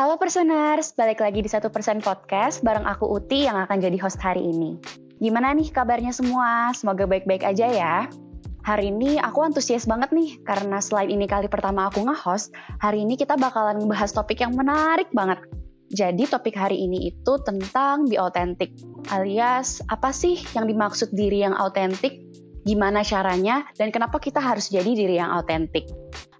Halo Personers, balik lagi di 1% Podcast bareng aku Uti yang akan jadi host hari ini. Gimana nih kabarnya semua? Semoga baik-baik aja ya. Hari ini aku antusias banget nih, karena selain ini kali pertama aku nge-host, hari ini kita bakalan membahas topik yang menarik banget. Jadi topik hari ini itu tentang be authentic, alias apa sih yang dimaksud diri yang autentik, gimana caranya, dan kenapa kita harus jadi diri yang autentik.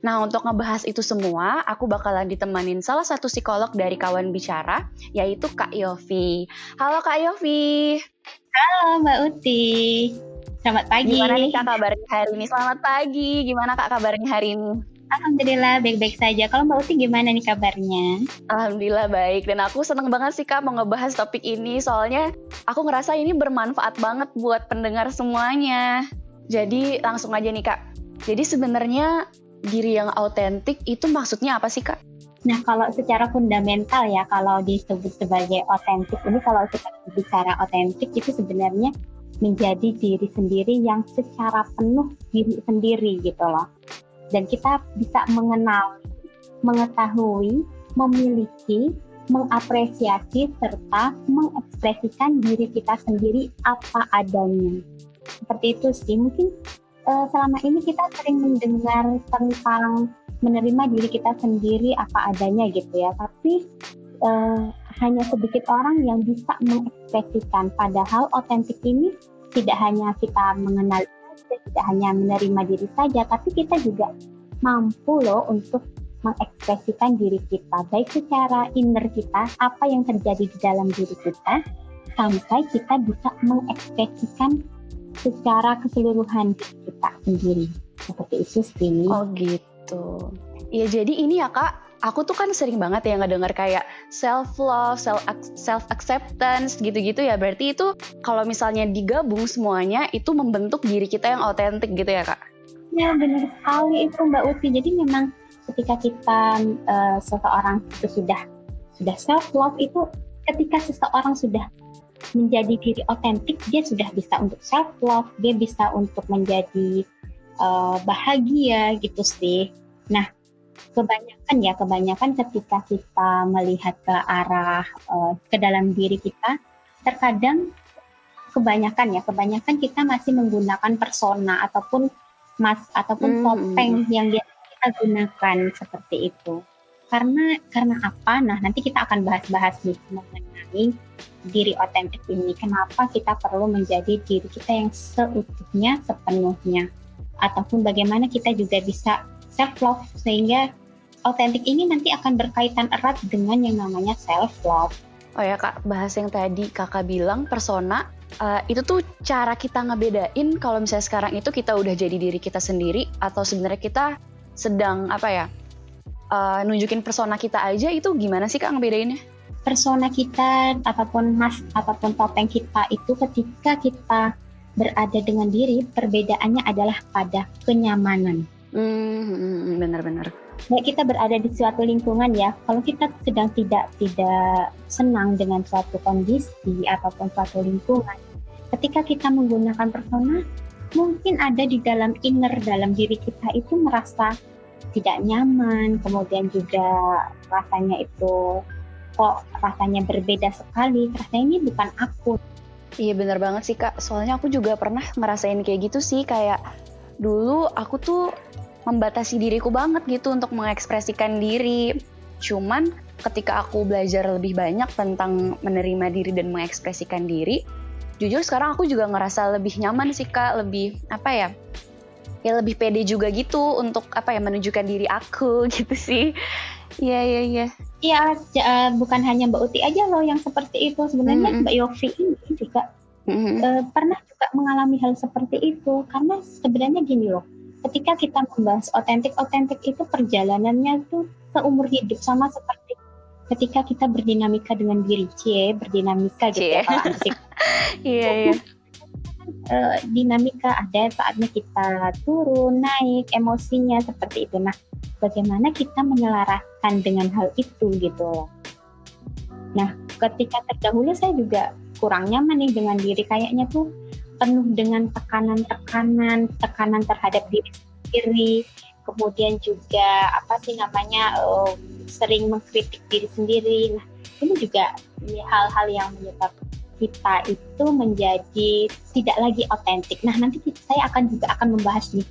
Nah, untuk ngebahas itu semua, aku bakalan ditemanin salah satu psikolog dari kawan bicara, yaitu Kak Yofi. Halo Kak Yofi. Halo Mbak Uti. Selamat pagi. Gimana nih Kak kabarnya hari ini? Selamat pagi. Gimana Kak kabarnya hari ini? Alhamdulillah baik-baik saja. Kalau Mbak Uti gimana nih kabarnya? Alhamdulillah baik. Dan aku seneng banget sih Kak mau ngebahas topik ini. Soalnya aku ngerasa ini bermanfaat banget buat pendengar semuanya. Jadi langsung aja nih Kak. Jadi sebenarnya diri yang autentik itu maksudnya apa sih kak? Nah kalau secara fundamental ya kalau disebut sebagai autentik ini kalau kita bicara autentik itu sebenarnya menjadi diri sendiri yang secara penuh diri sendiri gitu loh. Dan kita bisa mengenal, mengetahui, memiliki, mengapresiasi serta mengekspresikan diri kita sendiri apa adanya. Seperti itu sih mungkin uh, selama ini kita sering mendengar tentang menerima diri kita sendiri apa adanya gitu ya, tapi uh, hanya sedikit orang yang bisa mengekspresikan. Padahal otentik ini tidak hanya kita mengenal tidak hanya menerima diri saja, tapi kita juga mampu loh untuk mengekspresikan diri kita, baik secara inner kita, apa yang terjadi di dalam diri kita, sampai kita bisa mengekspresikan secara keseluruhan kita sendiri seperti itu sih. Oh gitu. Ya jadi ini ya kak, aku tuh kan sering banget ya ngedenger kayak self love, self self acceptance gitu-gitu ya. Berarti itu kalau misalnya digabung semuanya itu membentuk diri kita yang autentik gitu ya kak? Ya benar sekali itu Mbak Uti. Jadi memang ketika kita uh, seseorang itu sudah sudah self love itu ketika seseorang sudah menjadi diri otentik dia sudah bisa untuk self love dia bisa untuk menjadi uh, bahagia gitu sih nah kebanyakan ya kebanyakan ketika kita melihat ke arah uh, ke dalam diri kita terkadang kebanyakan ya kebanyakan kita masih menggunakan persona ataupun mas ataupun hmm. topeng yang dia kita gunakan seperti itu karena karena apa nah nanti kita akan bahas-bahas nih mengenai diri otentik ini. Kenapa kita perlu menjadi diri kita yang seutuhnya, sepenuhnya. Ataupun bagaimana kita juga bisa self-love sehingga otentik ini nanti akan berkaitan erat dengan yang namanya self-love. Oh ya kak, bahas yang tadi kakak bilang persona, uh, itu tuh cara kita ngebedain kalau misalnya sekarang itu kita udah jadi diri kita sendiri atau sebenarnya kita sedang apa ya, uh, nunjukin persona kita aja itu gimana sih kak ngebedainnya? persona kita ataupun mas ataupun topeng kita itu ketika kita berada dengan diri perbedaannya adalah pada kenyamanan. Hmm, benar-benar. Ya kita berada di suatu lingkungan ya. Kalau kita sedang tidak tidak senang dengan suatu kondisi ataupun suatu lingkungan, ketika kita menggunakan persona, mungkin ada di dalam inner dalam diri kita itu merasa tidak nyaman, kemudian juga rasanya itu kok rasanya berbeda sekali rasanya ini bukan aku iya bener banget sih kak soalnya aku juga pernah ngerasain kayak gitu sih kayak dulu aku tuh membatasi diriku banget gitu untuk mengekspresikan diri cuman ketika aku belajar lebih banyak tentang menerima diri dan mengekspresikan diri jujur sekarang aku juga ngerasa lebih nyaman sih kak lebih apa ya ya lebih pede juga gitu untuk apa ya menunjukkan diri aku gitu sih iya iya iya Iya, uh, bukan hanya Mbak Uti aja loh yang seperti itu. Sebenarnya mm -hmm. Mbak Yofi ini juga mm-hmm. uh, pernah juga mengalami hal seperti itu karena sebenarnya gini loh ketika kita membahas otentik otentik itu perjalanannya tuh seumur hidup sama seperti ketika kita berdinamika dengan diri. Cie berdinamika gitu ya kalau iya iya. Uh, dinamika ada saatnya kita turun naik emosinya seperti itu. Nah bagaimana kita menyelaraskan dengan hal itu gitu loh. Nah ketika terdahulu saya juga kurang nyaman nih dengan diri. Kayaknya tuh penuh dengan tekanan-tekanan, tekanan terhadap diri sendiri, kemudian juga apa sih namanya uh, sering mengkritik diri sendiri. Nah, ini juga hal-hal yang menyebabkan kita itu menjadi tidak lagi otentik. Nah, nanti saya akan juga akan membahas nih,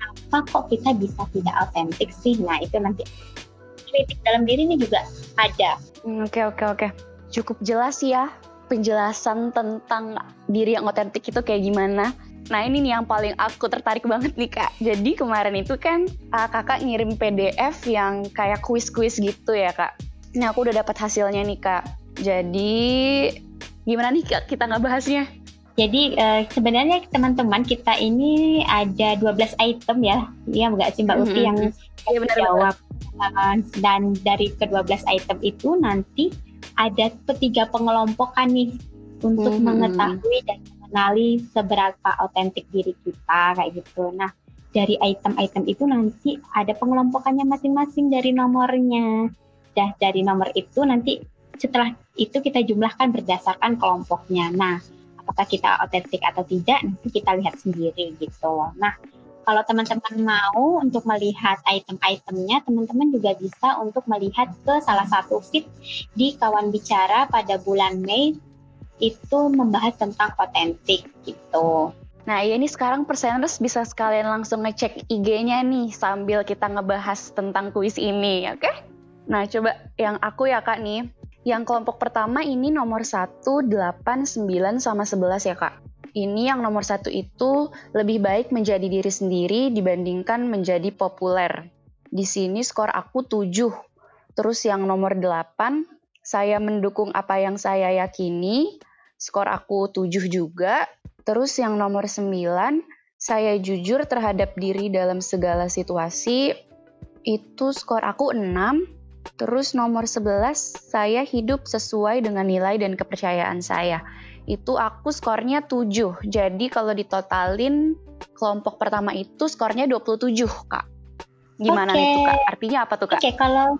apa kok kita bisa tidak otentik sih? Nah, itu nanti kritik dalam diri ini juga ada. Hmm, oke, oke, oke. Cukup jelas ya penjelasan tentang diri yang otentik itu kayak gimana. Nah ini nih yang paling aku tertarik banget nih kak. Jadi kemarin itu kan uh, kakak ngirim PDF yang kayak kuis-kuis gitu ya kak. Ini aku udah dapat hasilnya nih kak. Jadi gimana nih kak kita nggak bahasnya? Jadi uh, sebenarnya teman-teman kita ini ada 12 item ya, iya nggak sih Mbak Uti mm -hmm. yang ya, benar, jawab. Uh, dan dari ke-12 item itu nanti ada ketiga pengelompokan nih untuk hmm. mengetahui dan mengenali seberapa otentik diri kita kayak gitu. Nah, dari item-item itu nanti ada pengelompokannya masing-masing dari nomornya. Dah dari nomor itu nanti setelah itu kita jumlahkan berdasarkan kelompoknya. Nah, apakah kita otentik atau tidak nanti kita lihat sendiri gitu. Nah, kalau teman-teman mau untuk melihat item-itemnya, teman-teman juga bisa untuk melihat ke salah satu feed di Kawan Bicara pada bulan Mei itu membahas tentang otentik gitu. Nah, ya ini sekarang perseners bisa sekalian langsung ngecek IG-nya nih sambil kita ngebahas tentang kuis ini, oke? Okay? Nah, coba yang aku ya Kak nih, yang kelompok pertama ini nomor 1, 8, 9, sama 11 ya Kak ini yang nomor satu itu lebih baik menjadi diri sendiri dibandingkan menjadi populer. Di sini skor aku 7. Terus yang nomor 8, saya mendukung apa yang saya yakini. Skor aku 7 juga. Terus yang nomor 9, saya jujur terhadap diri dalam segala situasi. Itu skor aku 6. Terus nomor 11, saya hidup sesuai dengan nilai dan kepercayaan saya itu aku skornya 7. Jadi kalau ditotalin kelompok pertama itu skornya 27, Kak. Gimana okay. itu, Kak? Artinya apa tuh, Kak? Oke, okay, kalau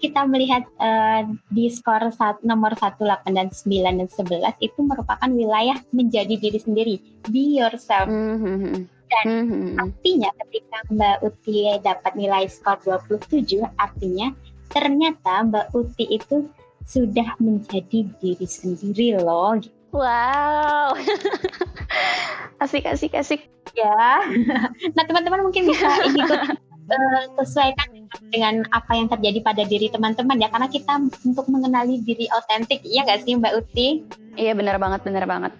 kita melihat uh, di skor saat nomor 1, 8, dan 9, dan 11 itu merupakan wilayah menjadi diri sendiri. Be yourself. Mm -hmm. Dan mm -hmm. artinya ketika Mbak Uti dapat nilai skor 27, artinya ternyata Mbak Uti itu sudah menjadi diri sendiri loh. Wow. asik asik asik. Ya. nah, teman-teman mungkin bisa ikut uh, sesuaikan dengan apa yang terjadi pada diri teman-teman ya karena kita untuk mengenali diri otentik iya nggak sih Mbak Uti? Iya benar banget benar banget.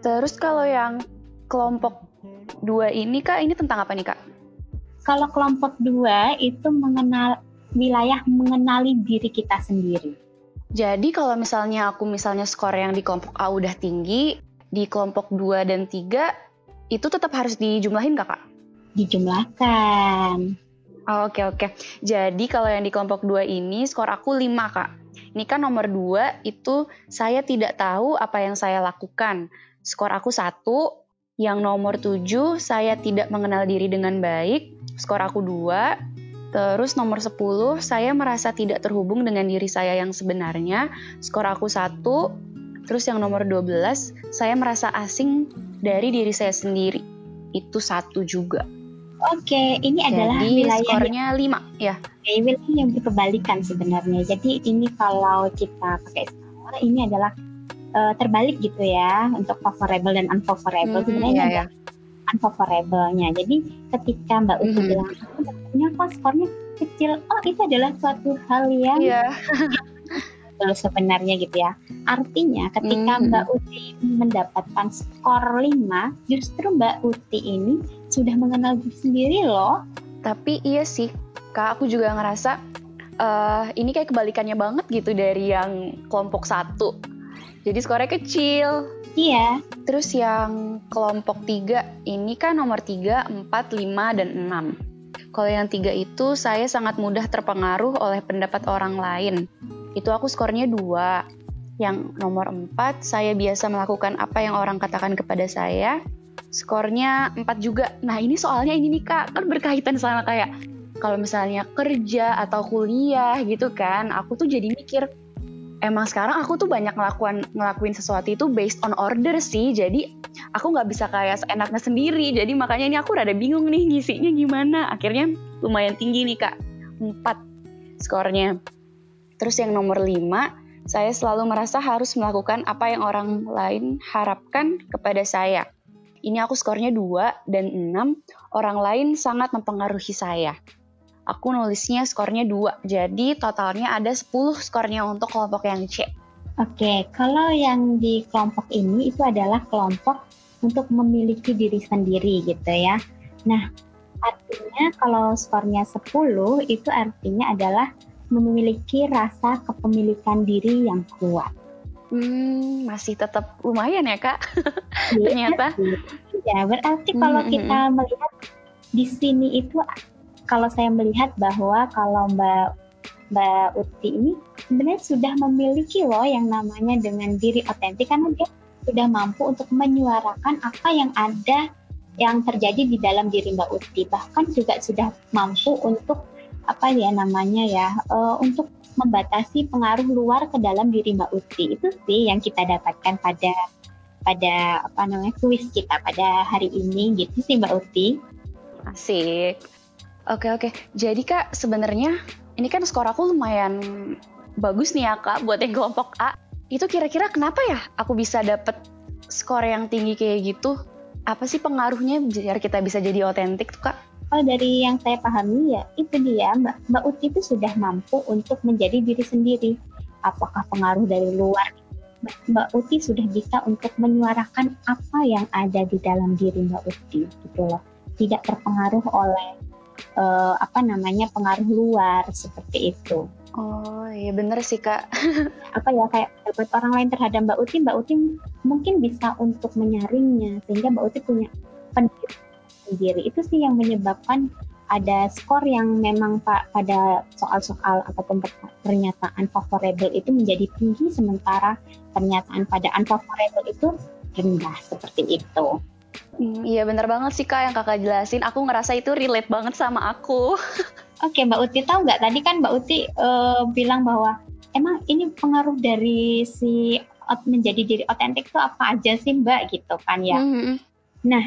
Terus kalau yang kelompok dua ini kak ini tentang apa nih kak? Kalau kelompok dua itu mengenal wilayah mengenali diri kita sendiri. Jadi kalau misalnya aku misalnya skor yang di kelompok A udah tinggi, di kelompok 2 dan 3 itu tetap harus dijumlahin kakak? Dijumlahkan. Oke oke. Jadi kalau yang di kelompok 2 ini skor aku 5 kak. Ini kan nomor 2 itu saya tidak tahu apa yang saya lakukan. Skor aku 1, yang nomor 7 saya tidak mengenal diri dengan baik. Skor aku 2, Terus nomor 10, saya merasa tidak terhubung dengan diri saya yang sebenarnya. Skor aku satu. Terus yang nomor 12, saya merasa asing dari diri saya sendiri. Itu satu juga. Oke, ini Jadi, adalah wilayah skornya 5 ya. Oke, wilayah yang berkebalikan sebenarnya. Jadi ini kalau kita pakai skor, ini adalah uh, terbalik gitu ya untuk favorable dan unfavorable. Hmm, sebenarnya iya, iya unfavorable-nya. Jadi ketika Mbak Uti mm-hmm. bilang aku kok skornya kecil, oh itu adalah suatu hal yang yeah. Terus sebenarnya gitu ya. Artinya ketika mm-hmm. Mbak Uti mendapatkan skor 5, justru Mbak Uti ini sudah mengenal diri sendiri loh. Tapi iya sih, Kak, aku juga ngerasa uh, ini kayak kebalikannya banget gitu dari yang kelompok satu. Jadi skornya kecil, Iya. Terus yang kelompok tiga ini kan nomor tiga, empat, lima, dan enam. Kalau yang tiga itu saya sangat mudah terpengaruh oleh pendapat orang lain. Itu aku skornya dua. Yang nomor empat, saya biasa melakukan apa yang orang katakan kepada saya. Skornya empat juga. Nah ini soalnya ini nih kak, kan berkaitan sama kayak kalau misalnya kerja atau kuliah gitu kan, aku tuh jadi mikir, emang sekarang aku tuh banyak ngelakuin ngelakuin sesuatu itu based on order sih. Jadi aku nggak bisa kayak seenaknya sendiri. Jadi makanya ini aku rada bingung nih ngisinya gimana. Akhirnya lumayan tinggi nih kak. 4 skornya. Terus yang nomor 5 saya selalu merasa harus melakukan apa yang orang lain harapkan kepada saya. Ini aku skornya 2 dan 6 orang lain sangat mempengaruhi saya aku nulisnya skornya 2. Jadi totalnya ada 10 skornya untuk kelompok yang C. Oke, kalau yang di kelompok ini itu adalah kelompok untuk memiliki diri sendiri gitu ya. Nah, artinya kalau skornya 10 itu artinya adalah memiliki rasa kepemilikan diri yang kuat. Hmm, masih tetap lumayan ya kak. Iya Ternyata. Ya, berarti kalau hmm, kita melihat di sini itu kalau saya melihat bahwa kalau Mbak Mbak Uti ini sebenarnya sudah memiliki loh yang namanya dengan diri otentik karena dia sudah mampu untuk menyuarakan apa yang ada yang terjadi di dalam diri Mbak Uti bahkan juga sudah mampu untuk apa ya namanya ya uh, untuk membatasi pengaruh luar ke dalam diri Mbak Uti itu sih yang kita dapatkan pada pada apa namanya kuis kita pada hari ini gitu sih Mbak Uti. Asik. Oke oke. Jadi kak sebenarnya ini kan skor aku lumayan bagus nih ya kak buat yang kelompok A. Itu kira-kira kenapa ya aku bisa dapet skor yang tinggi kayak gitu? Apa sih pengaruhnya biar kita bisa jadi otentik tuh kak? Oh dari yang saya pahami ya itu dia Mbak Mbak Uti itu sudah mampu untuk menjadi diri sendiri. Apakah pengaruh dari luar? Mbak Uti sudah bisa untuk menyuarakan apa yang ada di dalam diri Mbak Uti gitu loh. Tidak terpengaruh oleh uh, apa namanya pengaruh luar seperti itu. Oh iya bener sih kak. apa ya kayak dapat orang lain terhadap Mbak Uti, Mbak Uti mungkin bisa untuk menyaringnya sehingga Mbak Uti punya pendidikan sendiri. Itu sih yang menyebabkan ada skor yang memang pak pada soal-soal ataupun pernyataan favorable itu menjadi tinggi sementara pernyataan pada unfavorable itu rendah seperti itu. Hmm, iya bener banget sih kak yang kakak jelasin. Aku ngerasa itu relate banget sama aku. Oke Mbak Uti tahu nggak tadi kan Mbak Uti uh, bilang bahwa emang ini pengaruh dari si menjadi diri otentik itu apa aja sih Mbak gitu kan ya. Mm-hmm. Nah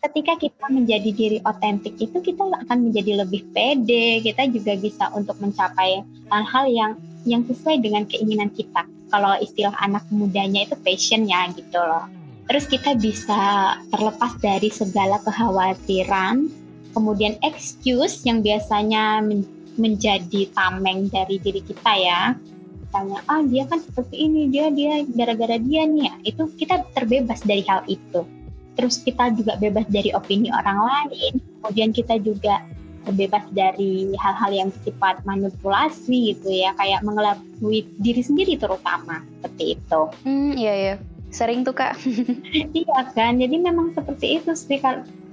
ketika kita menjadi diri otentik itu kita akan menjadi lebih pede. Kita juga bisa untuk mencapai hal-hal yang yang sesuai dengan keinginan kita. Kalau istilah anak mudanya itu passion ya gitu loh. Terus kita bisa terlepas dari segala kekhawatiran, kemudian excuse yang biasanya men menjadi tameng dari diri kita ya. Misalnya, ah dia kan seperti ini, dia dia gara-gara dia nih ya. Itu kita terbebas dari hal itu. Terus kita juga bebas dari opini orang lain. Kemudian kita juga terbebas dari hal-hal yang bersifat manipulasi gitu ya, kayak mengelabui diri sendiri terutama seperti itu. Hmm, iya ya sering tuh kak. Iya kan jadi memang seperti itu sih.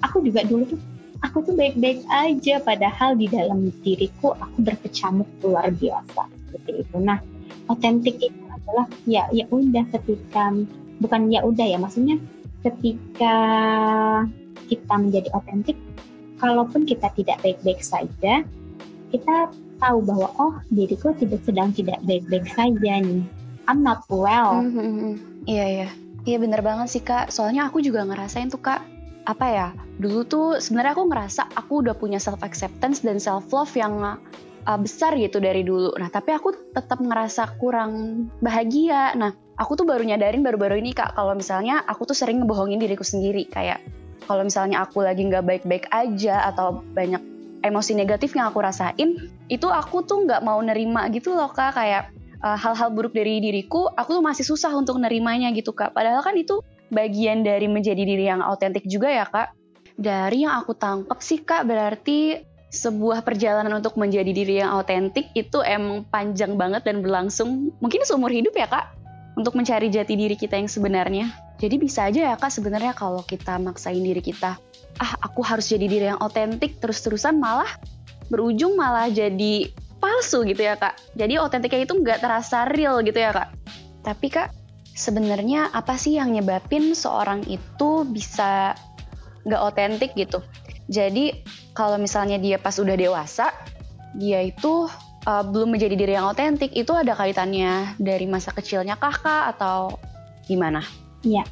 Aku juga dulu tuh aku tuh baik-baik aja. Padahal di dalam diriku aku berkecamuk luar biasa. Seperti itu. Nah otentik itu adalah ya ya udah ketika bukan ya udah ya maksudnya ketika kita menjadi otentik kalaupun kita tidak baik-baik saja kita tahu bahwa oh diriku tidak sedang tidak baik-baik saja nih. I'm not well. Mm -hmm Iya iya. Iya bener banget sih kak. Soalnya aku juga ngerasain tuh kak. Apa ya? Dulu tuh sebenarnya aku ngerasa aku udah punya self acceptance dan self love yang uh, besar gitu dari dulu. Nah tapi aku tetap ngerasa kurang bahagia. Nah aku tuh baru nyadarin baru-baru ini kak kalau misalnya aku tuh sering ngebohongin diriku sendiri kayak kalau misalnya aku lagi nggak baik-baik aja atau banyak emosi negatif yang aku rasain itu aku tuh nggak mau nerima gitu loh kak kayak uh, hal-hal buruk dari diriku, aku tuh masih susah untuk nerimanya gitu kak. Padahal kan itu bagian dari menjadi diri yang autentik juga ya kak. Dari yang aku tangkap sih kak, berarti sebuah perjalanan untuk menjadi diri yang autentik itu emang panjang banget dan berlangsung mungkin seumur hidup ya kak untuk mencari jati diri kita yang sebenarnya. Jadi bisa aja ya kak sebenarnya kalau kita maksain diri kita, ah aku harus jadi diri yang otentik terus-terusan malah berujung malah jadi palsu gitu ya kak. Jadi otentiknya itu nggak terasa real gitu ya kak. Tapi kak, sebenarnya apa sih yang nyebabin seorang itu bisa nggak otentik gitu? Jadi kalau misalnya dia pas udah dewasa, dia itu uh, belum menjadi diri yang otentik, itu ada kaitannya dari masa kecilnya kakak atau gimana? Iya,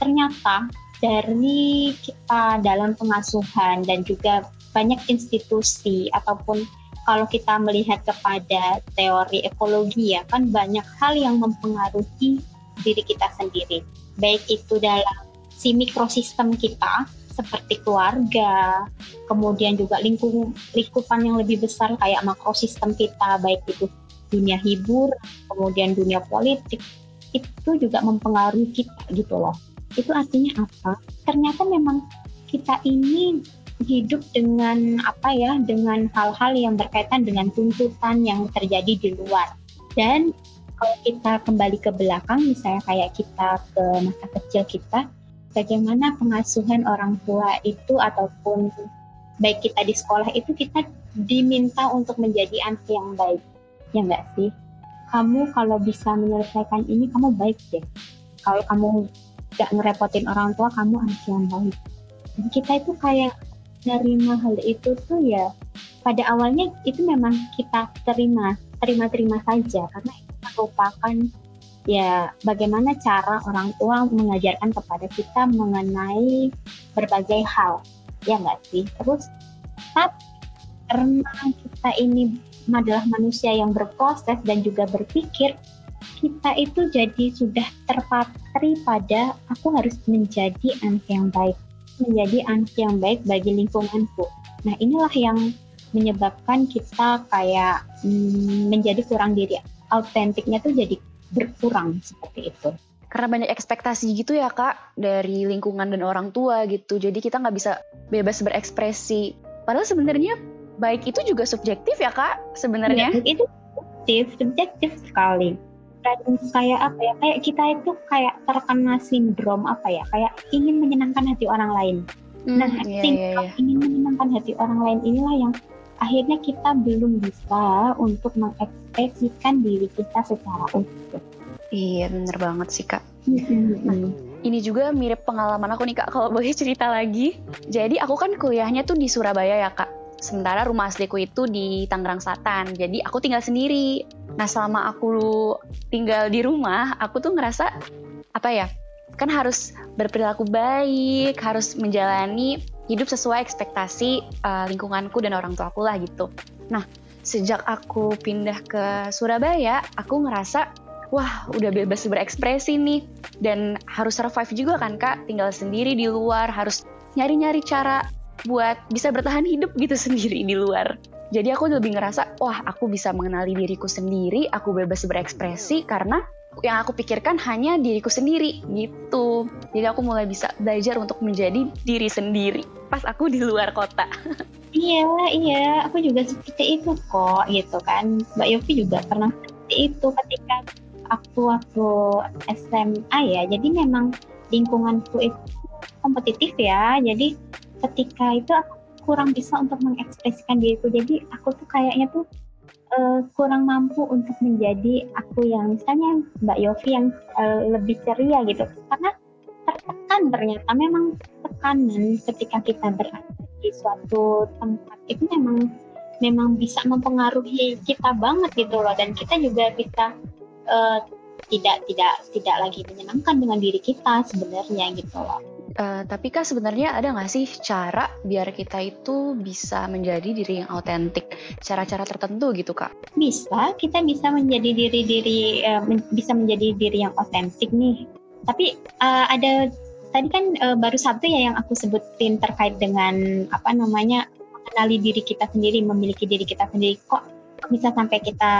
ternyata dari kita dalam pengasuhan dan juga banyak institusi ataupun kalau kita melihat kepada teori ekologi ya kan banyak hal yang mempengaruhi diri kita sendiri baik itu dalam si mikrosistem kita seperti keluarga kemudian juga lingkung lingkupan yang lebih besar kayak makrosistem kita baik itu dunia hibur kemudian dunia politik itu juga mempengaruhi kita gitu loh. Itu artinya apa? Ternyata memang kita ini hidup dengan apa ya, dengan hal-hal yang berkaitan dengan tuntutan yang terjadi di luar. Dan kalau kita kembali ke belakang, misalnya kayak kita ke masa kecil kita, bagaimana pengasuhan orang tua itu ataupun baik kita di sekolah itu kita diminta untuk menjadi anak yang baik, ya enggak sih? kamu kalau bisa menyelesaikan ini kamu baik deh kalau kamu gak ngerepotin orang tua kamu anak yang baik kita itu kayak nerima hal itu tuh ya pada awalnya itu memang kita terima terima-terima saja. Karena itu merupakan ya bagaimana cara orang tua mengajarkan kepada kita mengenai berbagai hal. Ya nggak sih? Terus tapi karena kita ini adalah manusia yang berproses dan juga berpikir, kita itu jadi sudah terpatri pada aku harus menjadi anak yang baik, menjadi anak yang baik bagi lingkunganku. Nah inilah yang menyebabkan kita kayak hmm, menjadi kurang diri, autentiknya tuh jadi berkurang seperti itu. Karena banyak ekspektasi gitu ya kak dari lingkungan dan orang tua gitu, jadi kita nggak bisa bebas berekspresi. Padahal sebenarnya baik itu juga subjektif ya kak sebenarnya. Ya, itu subjektif, subjektif sekali. Dan kayak apa ya? Kayak kita itu kayak terkena sindrom apa ya? Kayak ingin menyenangkan hati orang lain. Hmm, nah, iya, sindrom iya, iya. ingin menyenangkan hati orang lain inilah yang akhirnya kita belum bisa untuk mengekspresikan diri kita secara utuh. Iya, bener banget sih kak. Nah, ini juga mirip pengalaman aku nih kak, kalau boleh cerita lagi. Jadi aku kan kuliahnya tuh di Surabaya ya kak. Sementara rumah asliku itu di Tangerang Selatan, jadi aku tinggal sendiri. Nah selama aku tinggal di rumah, aku tuh ngerasa apa ya, kan harus berperilaku baik, harus menjalani hidup sesuai ekspektasi uh, lingkunganku dan orang tuaku lah gitu. Nah sejak aku pindah ke Surabaya, aku ngerasa wah udah bebas berekspresi nih dan harus survive juga kan kak tinggal sendiri di luar harus nyari-nyari cara buat bisa bertahan hidup gitu sendiri di luar. Jadi aku lebih ngerasa, wah aku bisa mengenali diriku sendiri, aku bebas berekspresi karena yang aku pikirkan hanya diriku sendiri gitu. Jadi aku mulai bisa belajar untuk menjadi diri sendiri pas aku di luar kota. iya, iya, aku juga seperti itu kok gitu kan. Mbak Yofi juga pernah seperti itu ketika aku waktu SMA ya. Jadi memang lingkunganku itu kompetitif ya. Jadi ketika itu aku kurang bisa untuk mengekspresikan diriku. Jadi aku tuh kayaknya tuh uh, kurang mampu untuk menjadi aku yang misalnya Mbak Yofi yang uh, lebih ceria gitu. Karena tertekan ternyata memang tekanan ketika kita berada di suatu tempat itu memang memang bisa mempengaruhi kita banget gitu loh. Dan kita juga bisa uh, tidak tidak tidak lagi menyenangkan dengan diri kita sebenarnya gitu loh Uh, tapi kak sebenarnya ada nggak sih cara biar kita itu bisa menjadi diri yang autentik? Cara-cara tertentu gitu kak? Bisa, kita bisa menjadi diri-diri uh, men bisa menjadi diri yang autentik nih. Tapi uh, ada tadi kan uh, baru satu ya yang aku sebutin terkait dengan apa namanya mengenali diri kita sendiri, memiliki diri kita sendiri. Kok bisa sampai kita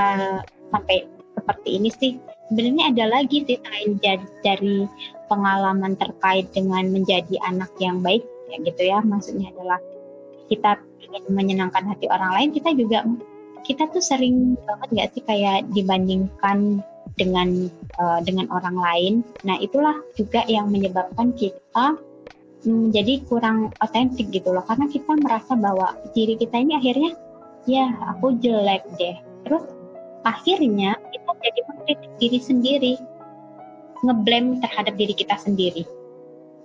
sampai seperti ini sih? Sebenarnya ada lagi sih selain dari pengalaman terkait dengan menjadi anak yang baik ya gitu ya. Maksudnya adalah kita ingin menyenangkan hati orang lain kita juga kita tuh sering banget nggak sih kayak dibandingkan dengan uh, dengan orang lain. Nah, itulah juga yang menyebabkan kita menjadi kurang otentik gitu loh. Karena kita merasa bahwa diri kita ini akhirnya ya aku jelek deh. Terus akhirnya kita jadi mengkritik diri sendiri ngeblame terhadap diri kita sendiri.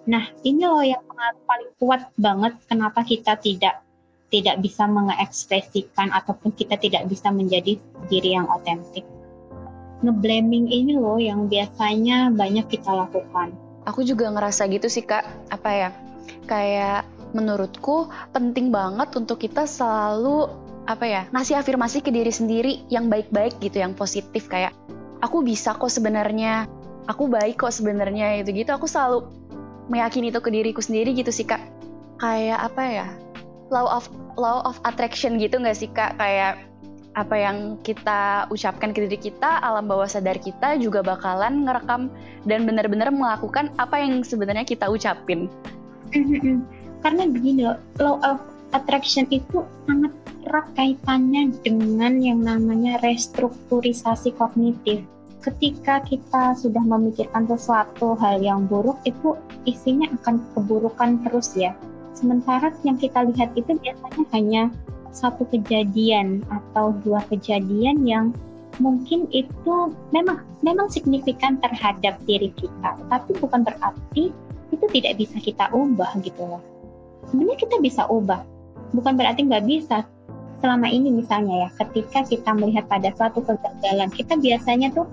Nah ini loh yang paling kuat banget kenapa kita tidak tidak bisa mengekspresikan ataupun kita tidak bisa menjadi diri yang otentik. Ngeblaming ini loh yang biasanya banyak kita lakukan. Aku juga ngerasa gitu sih kak, apa ya, kayak menurutku penting banget untuk kita selalu apa ya ngasih afirmasi ke diri sendiri yang baik-baik gitu, yang positif. Kayak aku bisa kok sebenarnya, aku baik kok sebenarnya itu gitu. Aku selalu meyakini itu ke diriku sendiri gitu sih kak. Kayak apa ya, law of law of attraction gitu nggak sih kak? Kayak apa yang kita ucapkan ke diri kita, alam bawah sadar kita juga bakalan ngerekam dan benar-benar melakukan apa yang sebenarnya kita ucapin. Karena begini loh, law of attraction itu sangat erat kaitannya dengan yang namanya restrukturisasi kognitif. Ketika kita sudah memikirkan sesuatu hal yang buruk, itu isinya akan keburukan terus ya. Sementara yang kita lihat itu biasanya hanya satu kejadian atau dua kejadian yang mungkin itu memang memang signifikan terhadap diri kita, tapi bukan berarti itu tidak bisa kita ubah gitu loh. Sebenarnya kita bisa ubah, bukan berarti nggak bisa. Selama ini misalnya ya, ketika kita melihat pada suatu kegagalan, kita biasanya tuh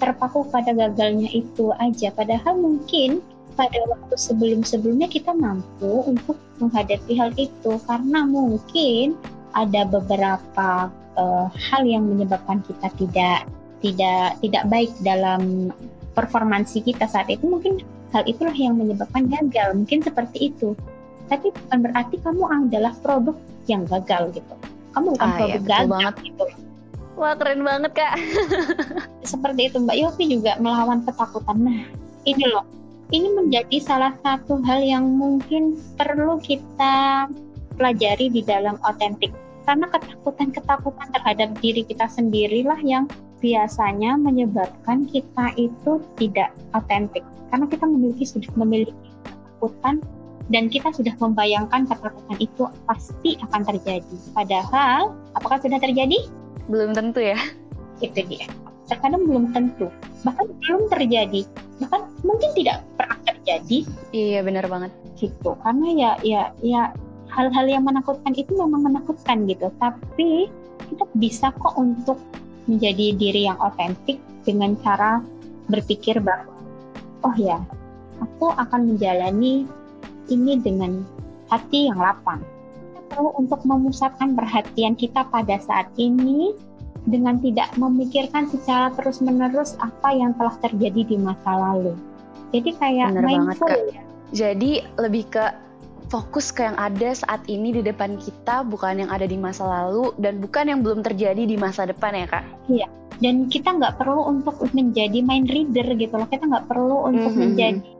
terpaku pada gagalnya itu aja. Padahal mungkin pada waktu sebelum-sebelumnya kita mampu untuk menghadapi hal itu. Karena mungkin ada beberapa uh, hal yang menyebabkan kita tidak tidak tidak baik dalam performansi kita saat itu. Mungkin hal itulah yang menyebabkan gagal. Mungkin seperti itu. Tapi bukan berarti kamu adalah produk yang gagal gitu. Kamu bukan ah, produk iya, gagal banget. gitu wah keren banget kak. Seperti itu mbak Yofi juga melawan ketakutan. Nah ini loh. Ini menjadi salah satu hal yang mungkin perlu kita pelajari di dalam otentik. Karena ketakutan-ketakutan terhadap diri kita sendirilah yang biasanya menyebabkan kita itu tidak otentik. Karena kita memiliki sudah memiliki ketakutan dan kita sudah membayangkan ketakutan itu pasti akan terjadi. Padahal apakah sudah terjadi belum tentu ya. Itu dia. Terkadang belum tentu. Bahkan belum terjadi. Bahkan mungkin tidak pernah terjadi. Iya benar banget. Gitu. Karena ya ya ya hal-hal yang menakutkan itu memang menakutkan gitu. Tapi kita bisa kok untuk menjadi diri yang otentik dengan cara berpikir bahwa oh ya aku akan menjalani ini dengan hati yang lapang perlu untuk memusatkan perhatian kita pada saat ini dengan tidak memikirkan secara terus-menerus apa yang telah terjadi di masa lalu. Jadi kayak Bener mindful banget, ya. Jadi lebih ke fokus ke yang ada saat ini di depan kita, bukan yang ada di masa lalu dan bukan yang belum terjadi di masa depan ya kak? Iya. Dan kita nggak perlu untuk menjadi mind reader gitu loh. Kita nggak perlu untuk mm -hmm. menjadi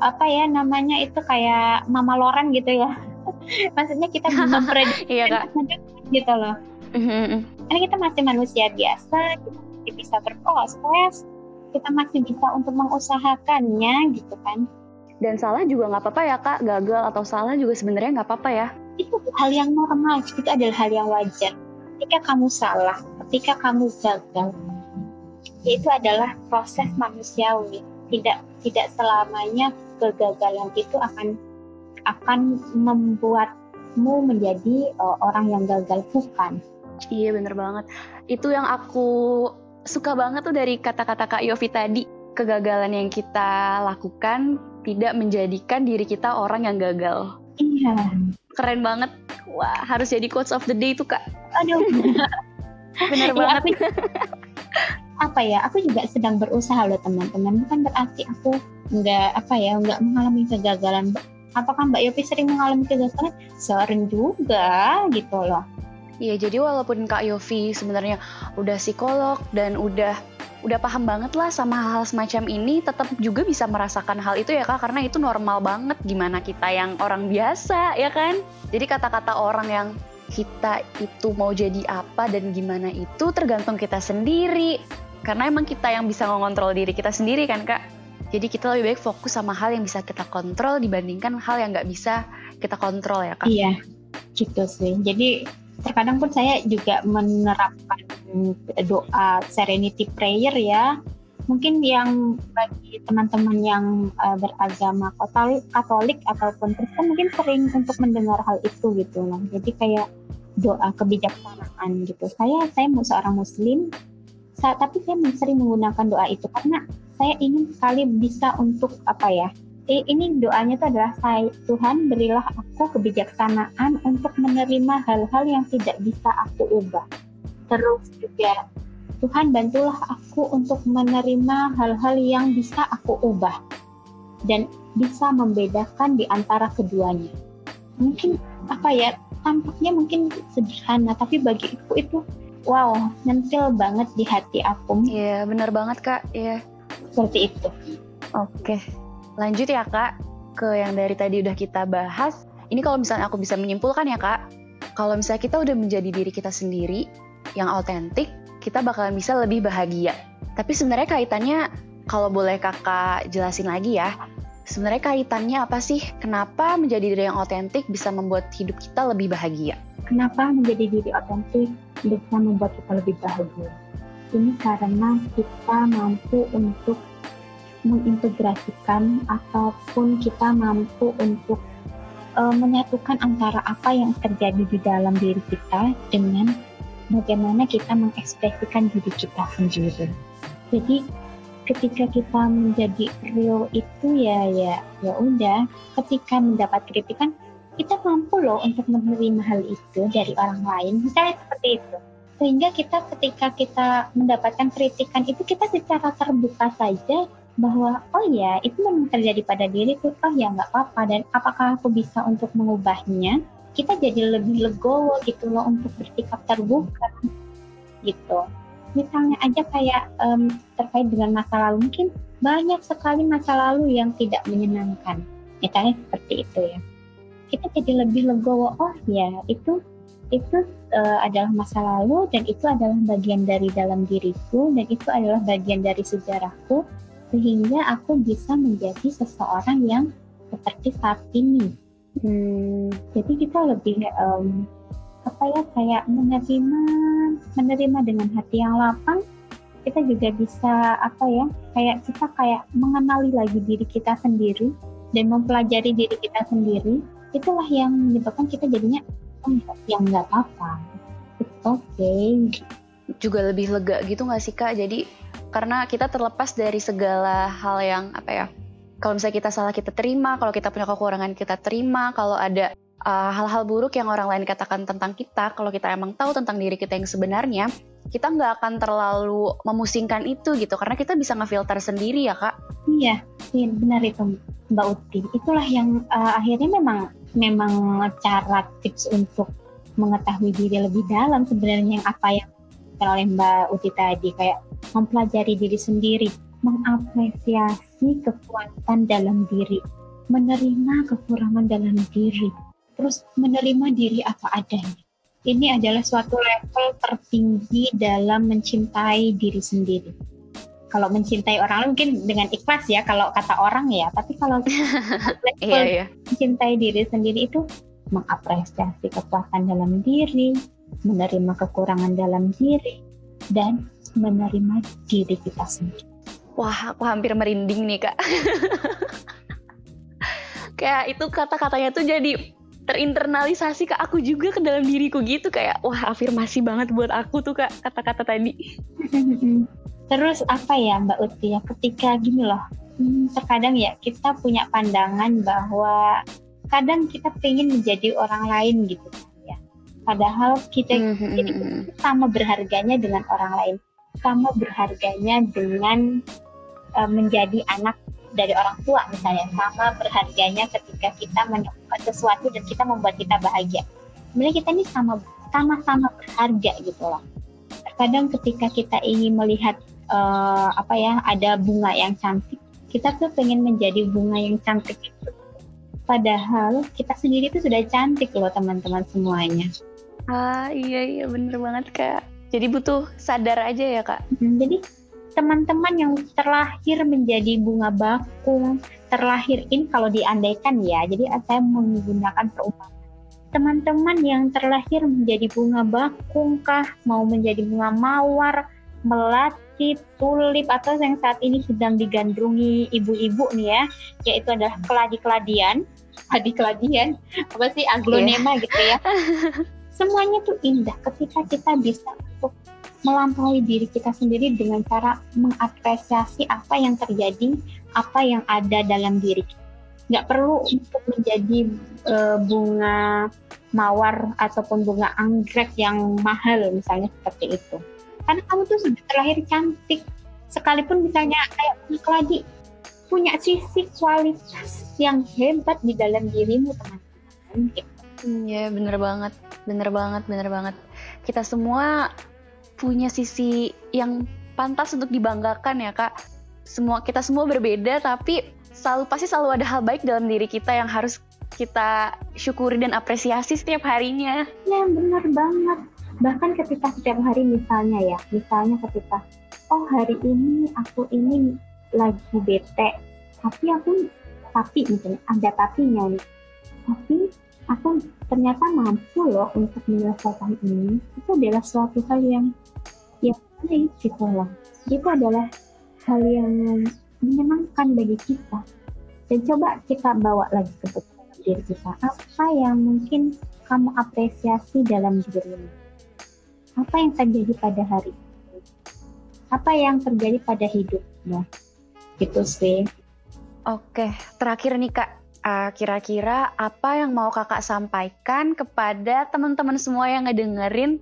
apa ya namanya itu kayak Mama Loren gitu ya. Maksudnya kita memprediksi iya, kak. gitu loh. Mm -hmm. Karena kita masih manusia biasa, kita masih bisa berproses, kita masih bisa untuk mengusahakannya gitu kan dan salah juga nggak apa-apa ya kak gagal atau salah juga sebenarnya nggak apa-apa ya itu hal yang normal itu adalah hal yang wajar ketika kamu salah ketika kamu gagal itu adalah proses manusiawi tidak tidak selamanya kegagalan itu akan akan membuatmu menjadi uh, orang yang gagal bukan iya bener banget itu yang aku suka banget tuh dari kata-kata Kak Yofi tadi kegagalan yang kita lakukan tidak menjadikan diri kita orang yang gagal. Iya. Keren banget. Wah, harus jadi quotes of the day tuh, Kak. Aduh. Bener ya, banget. Aku, apa ya, aku juga sedang berusaha loh teman-teman. Bukan berarti aku nggak apa ya, nggak mengalami kegagalan. Apakah Mbak Yopi sering mengalami kegagalan? Sering juga gitu loh. Iya, jadi walaupun Kak Yofi sebenarnya udah psikolog dan udah udah paham banget lah sama hal, hal semacam ini tetap juga bisa merasakan hal itu ya kak karena itu normal banget gimana kita yang orang biasa ya kan jadi kata-kata orang yang kita itu mau jadi apa dan gimana itu tergantung kita sendiri Karena emang kita yang bisa mengontrol diri kita sendiri kan kak. Jadi kita lebih baik fokus sama hal yang bisa kita kontrol dibandingkan hal yang nggak bisa kita kontrol ya kak. Iya, gitu sih. Jadi terkadang pun saya juga menerapkan doa serenity prayer ya mungkin yang bagi teman-teman yang uh, beragama katolik, katolik ataupun Kristen mungkin sering untuk mendengar hal itu gitu loh. Jadi kayak doa kebijaksanaan gitu. Saya saya seorang muslim, saya, tapi saya sering menggunakan doa itu karena saya ingin sekali bisa untuk apa ya? Ini doanya itu adalah saya Tuhan berilah aku kebijaksanaan untuk menerima hal-hal yang tidak bisa aku ubah. Terus juga Tuhan bantulah aku untuk menerima hal-hal yang bisa aku ubah dan bisa membedakan di antara keduanya. Mungkin apa ya, tampaknya mungkin sederhana, tapi bagiku itu wow, nyentil banget di hati aku. Iya, benar banget kak. Iya. Seperti itu. Oke, lanjut ya kak ke yang dari tadi udah kita bahas. Ini kalau misalnya aku bisa menyimpulkan ya kak, kalau misalnya kita udah menjadi diri kita sendiri yang autentik, kita bakalan bisa lebih bahagia. Tapi sebenarnya kaitannya, kalau boleh kakak jelasin lagi ya, sebenarnya kaitannya apa sih? Kenapa menjadi diri yang otentik bisa membuat hidup kita lebih bahagia? Kenapa menjadi diri otentik bisa membuat kita lebih bahagia? Ini karena kita mampu untuk mengintegrasikan ataupun kita mampu untuk uh, menyatukan antara apa yang terjadi di dalam diri kita dengan bagaimana kita mengekspresikan diri kita sendiri. Jadi ketika kita menjadi real itu ya ya ya udah ketika mendapat kritikan kita mampu loh untuk menerima hal itu dari orang lain misalnya seperti itu sehingga kita ketika kita mendapatkan kritikan itu kita secara terbuka saja bahwa oh ya itu memang terjadi pada diriku oh ya nggak apa-apa. Dan apakah aku bisa untuk mengubahnya? Kita jadi lebih legowo gitu loh untuk bersikap terbuka gitu. Misalnya aja kayak um, terkait dengan masa lalu. Mungkin banyak sekali masa lalu yang tidak menyenangkan. Misalnya seperti itu ya. Kita jadi lebih legowo. Oh ya itu itu uh, adalah masa lalu dan itu adalah bagian dari dalam diriku dan itu adalah bagian dari sejarahku sehingga aku bisa menjadi seseorang yang seperti saat ini Hmm, jadi kita lebih um, apa ya kayak menerima menerima dengan hati yang lapang kita juga bisa apa ya kayak kita kayak mengenali lagi diri kita sendiri dan mempelajari diri kita sendiri. Itulah yang menyebabkan kita jadinya yang nggak apa-apa. It's okay. Juga lebih lega gitu nggak sih kak? Jadi karena kita terlepas dari segala hal yang apa ya kalau misalnya kita salah kita terima, kalau kita punya kekurangan kita terima, kalau ada uh, hal-hal uh, buruk yang orang lain katakan tentang kita, kalau kita emang tahu tentang diri kita yang sebenarnya, kita nggak akan terlalu memusingkan itu gitu, karena kita bisa ngefilter sendiri ya kak. Iya, iya benar itu Mbak Uti. Itulah yang uh, akhirnya memang memang cara tips untuk mengetahui diri lebih dalam sebenarnya yang apa yang oleh Mbak Uti tadi kayak mempelajari diri sendiri mengapresiasi kekuatan dalam diri, menerima kekurangan dalam diri, terus menerima diri apa adanya. Ini adalah suatu level tertinggi dalam mencintai diri sendiri. Kalau mencintai orang mungkin dengan ikhlas ya kalau kata orang ya, tapi kalau level iya, iya. mencintai diri sendiri itu mengapresiasi kekuatan dalam diri, menerima kekurangan dalam diri, dan menerima diri kita sendiri. Wah, aku hampir merinding nih, Kak. kayak itu kata-katanya tuh jadi terinternalisasi ke aku juga ke dalam diriku gitu kayak wah afirmasi banget buat aku tuh kak kata-kata tadi. Terus apa ya Mbak Uti ya ketika gini loh hmm, terkadang ya kita punya pandangan bahwa kadang kita pengen menjadi orang lain gitu ya. Padahal kita, mm-hmm. kita sama berharganya dengan orang lain sama berharganya dengan uh, menjadi anak dari orang tua misalnya sama berharganya ketika kita menemukan sesuatu dan kita membuat kita bahagia. Sebenarnya kita ini sama sama-sama berharga gitu loh. Terkadang ketika kita ingin melihat uh, apa ya ada bunga yang cantik kita tuh pengen menjadi bunga yang cantik itu. Padahal kita sendiri tuh sudah cantik loh teman-teman semuanya. Ah iya iya bener banget kak. Jadi butuh sadar aja ya kak. Hmm, jadi teman-teman yang terlahir menjadi bunga bakung, terlahir ini kalau diandaikan ya, jadi saya menggunakan perumpamaan. Teman-teman yang terlahir menjadi bunga bakung kah, mau menjadi bunga mawar, melati, tulip, atau yang saat ini sedang digandrungi ibu-ibu nih ya, yaitu adalah keladi-keladian, keladi-keladian, apa sih aglonema yeah. gitu ya. Semuanya tuh indah ketika kita bisa untuk melampaui diri kita sendiri dengan cara mengapresiasi apa yang terjadi, apa yang ada dalam diri kita. Nggak perlu untuk menjadi uh, bunga mawar ataupun bunga anggrek yang mahal misalnya seperti itu. Karena kamu tuh sudah terlahir cantik, sekalipun misalnya kayak bunga keladi punya sisi kualitas yang hebat di dalam dirimu teman-teman. Iya bener banget, bener banget, bener banget. Kita semua punya sisi yang pantas untuk dibanggakan ya kak. Semua kita semua berbeda tapi selalu pasti selalu ada hal baik dalam diri kita yang harus kita syukuri dan apresiasi setiap harinya. Ya benar banget. Bahkan ketika setiap hari misalnya ya, misalnya ketika oh hari ini aku ini lagi bete, tapi aku tapi misalnya ada tapinya nih. Tapi aku ternyata mampu loh untuk menyelesaikan ini. Itu adalah suatu hal yang baik gitu loh. Itu adalah hal yang menyenangkan bagi kita. Dan coba kita bawa lagi ke diri kita. Apa yang mungkin kamu apresiasi dalam dirimu? Apa yang terjadi pada hari ini? Apa yang terjadi pada hidupmu? Gitu sih. Oke, terakhir nih Kak. Uh, kira-kira apa yang mau kakak sampaikan kepada teman-teman semua yang ngedengerin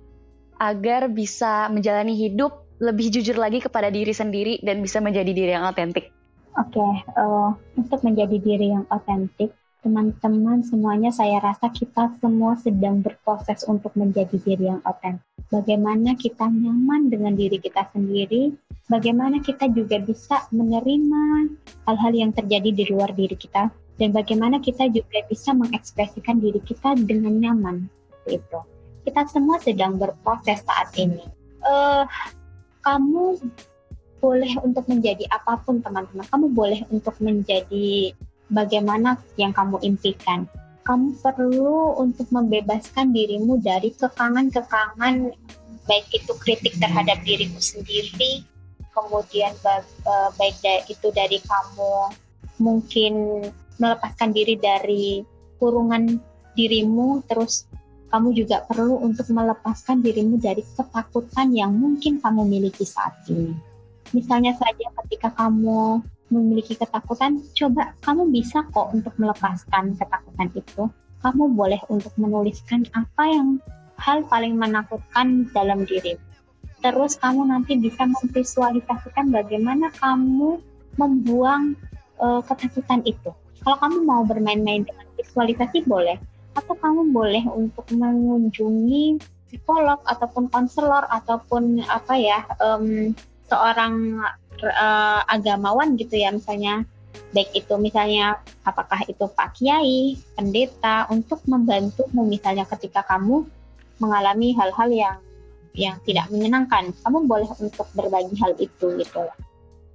agar bisa menjalani hidup lebih jujur lagi kepada diri sendiri dan bisa menjadi diri yang otentik? Oke, okay, uh, eh, untuk menjadi diri yang otentik, teman-teman semuanya saya rasa kita semua sedang berproses untuk menjadi diri yang otentik. Bagaimana kita nyaman dengan diri kita sendiri, bagaimana kita juga bisa menerima hal-hal yang terjadi di luar diri kita, dan bagaimana kita juga bisa mengekspresikan diri kita dengan nyaman. Itu kita semua sedang berproses saat ini. Uh, kamu boleh untuk menjadi apa pun teman-teman. Kamu boleh untuk menjadi bagaimana yang kamu impikan. Kamu perlu untuk membebaskan dirimu dari kekangan-kekangan baik itu kritik terhadap dirimu sendiri, kemudian eh, baik itu dari kamu mungkin melepaskan diri dari kurungan dirimu terus kamu juga perlu untuk melepaskan dirimu dari ketakutan yang mungkin kamu miliki saat ini. Misalnya saja ketika kamu memiliki ketakutan, coba kamu bisa kok untuk melepaskan ketakutan itu. Kamu boleh untuk menuliskan apa yang hal paling menakutkan dalam diri. Terus kamu nanti bisa memvisualisasikan bagaimana kamu membuang uh, ketakutan itu. Kalau kamu mau bermain-main dengan visualisasi boleh, atau kamu boleh untuk mengunjungi psikolog ataupun konselor ataupun apa ya um, seorang uh, agamawan gitu ya misalnya. Baik itu misalnya apakah itu Pak Kiai, pendeta untuk membantumu misalnya ketika kamu mengalami hal-hal yang yang tidak menyenangkan, kamu boleh untuk berbagi hal itu gitu.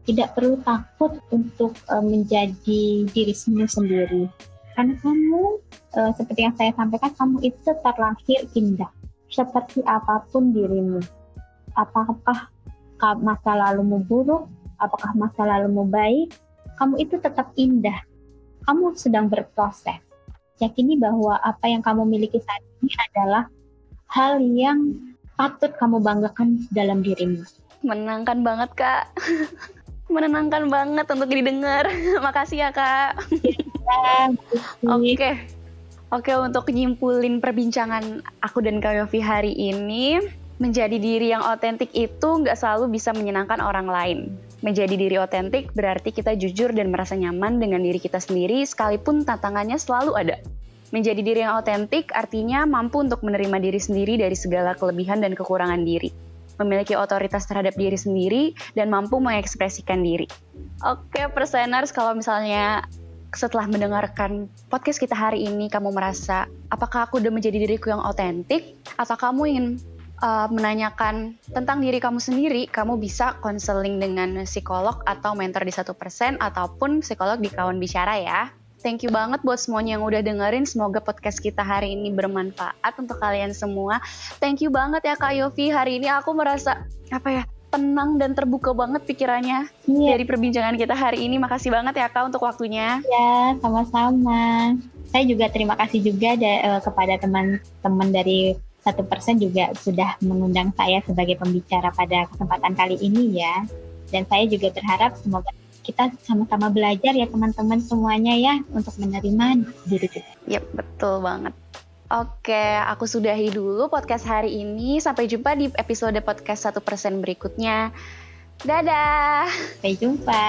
Tidak perlu takut untuk uh, menjadi diri sendiri karena kamu uh, seperti yang saya sampaikan kamu itu terlahir indah. Seperti apa pun dirimu. Apakah masa lalumu buruk apakah masa lalumu baik kamu itu tetap indah. Kamu sedang berproses. Yakini bahwa apa yang kamu miliki saat ini adalah hal yang patut kamu banggakan dalam dirimu. Menangkan banget kak. Menenangkan banget untuk didengar. Makasih ya kak Oke. Oke, untuk nyimpulin perbincangan aku dan Kak Yofi hari ini, menjadi diri yang otentik itu nggak selalu bisa menyenangkan orang lain. Menjadi diri otentik berarti kita jujur dan merasa nyaman dengan diri kita sendiri, sekalipun tantangannya selalu ada. Menjadi diri yang otentik artinya mampu untuk menerima diri sendiri dari segala kelebihan dan kekurangan diri. Memiliki otoritas terhadap diri sendiri dan mampu mengekspresikan diri. Oke, perseners, kalau misalnya setelah mendengarkan podcast kita hari ini kamu merasa apakah aku udah menjadi diriku yang otentik atau kamu ingin uh, menanyakan tentang diri kamu sendiri, kamu bisa konseling dengan psikolog atau mentor di satu persen ataupun psikolog di kawan bicara ya. Thank you banget buat semuanya yang udah dengerin. Semoga podcast kita hari ini bermanfaat untuk kalian semua. Thank you banget ya Kak Yofi. Hari ini aku merasa apa ya tenang dan terbuka banget pikirannya yeah. dari perbincangan kita hari ini. Makasih banget ya Kak untuk waktunya. Ya, sama-sama. Saya juga terima kasih juga da, uh, kepada teman-teman dari satu persen juga sudah mengundang saya sebagai pembicara pada kesempatan kali ini ya. Dan saya juga berharap semoga kita sama-sama belajar ya teman-teman semuanya ya untuk menerima diri kita. Yap, betul banget. Oke, aku sudahi dulu podcast hari ini. Sampai jumpa di episode podcast 1% berikutnya. Dadah! Sampai jumpa!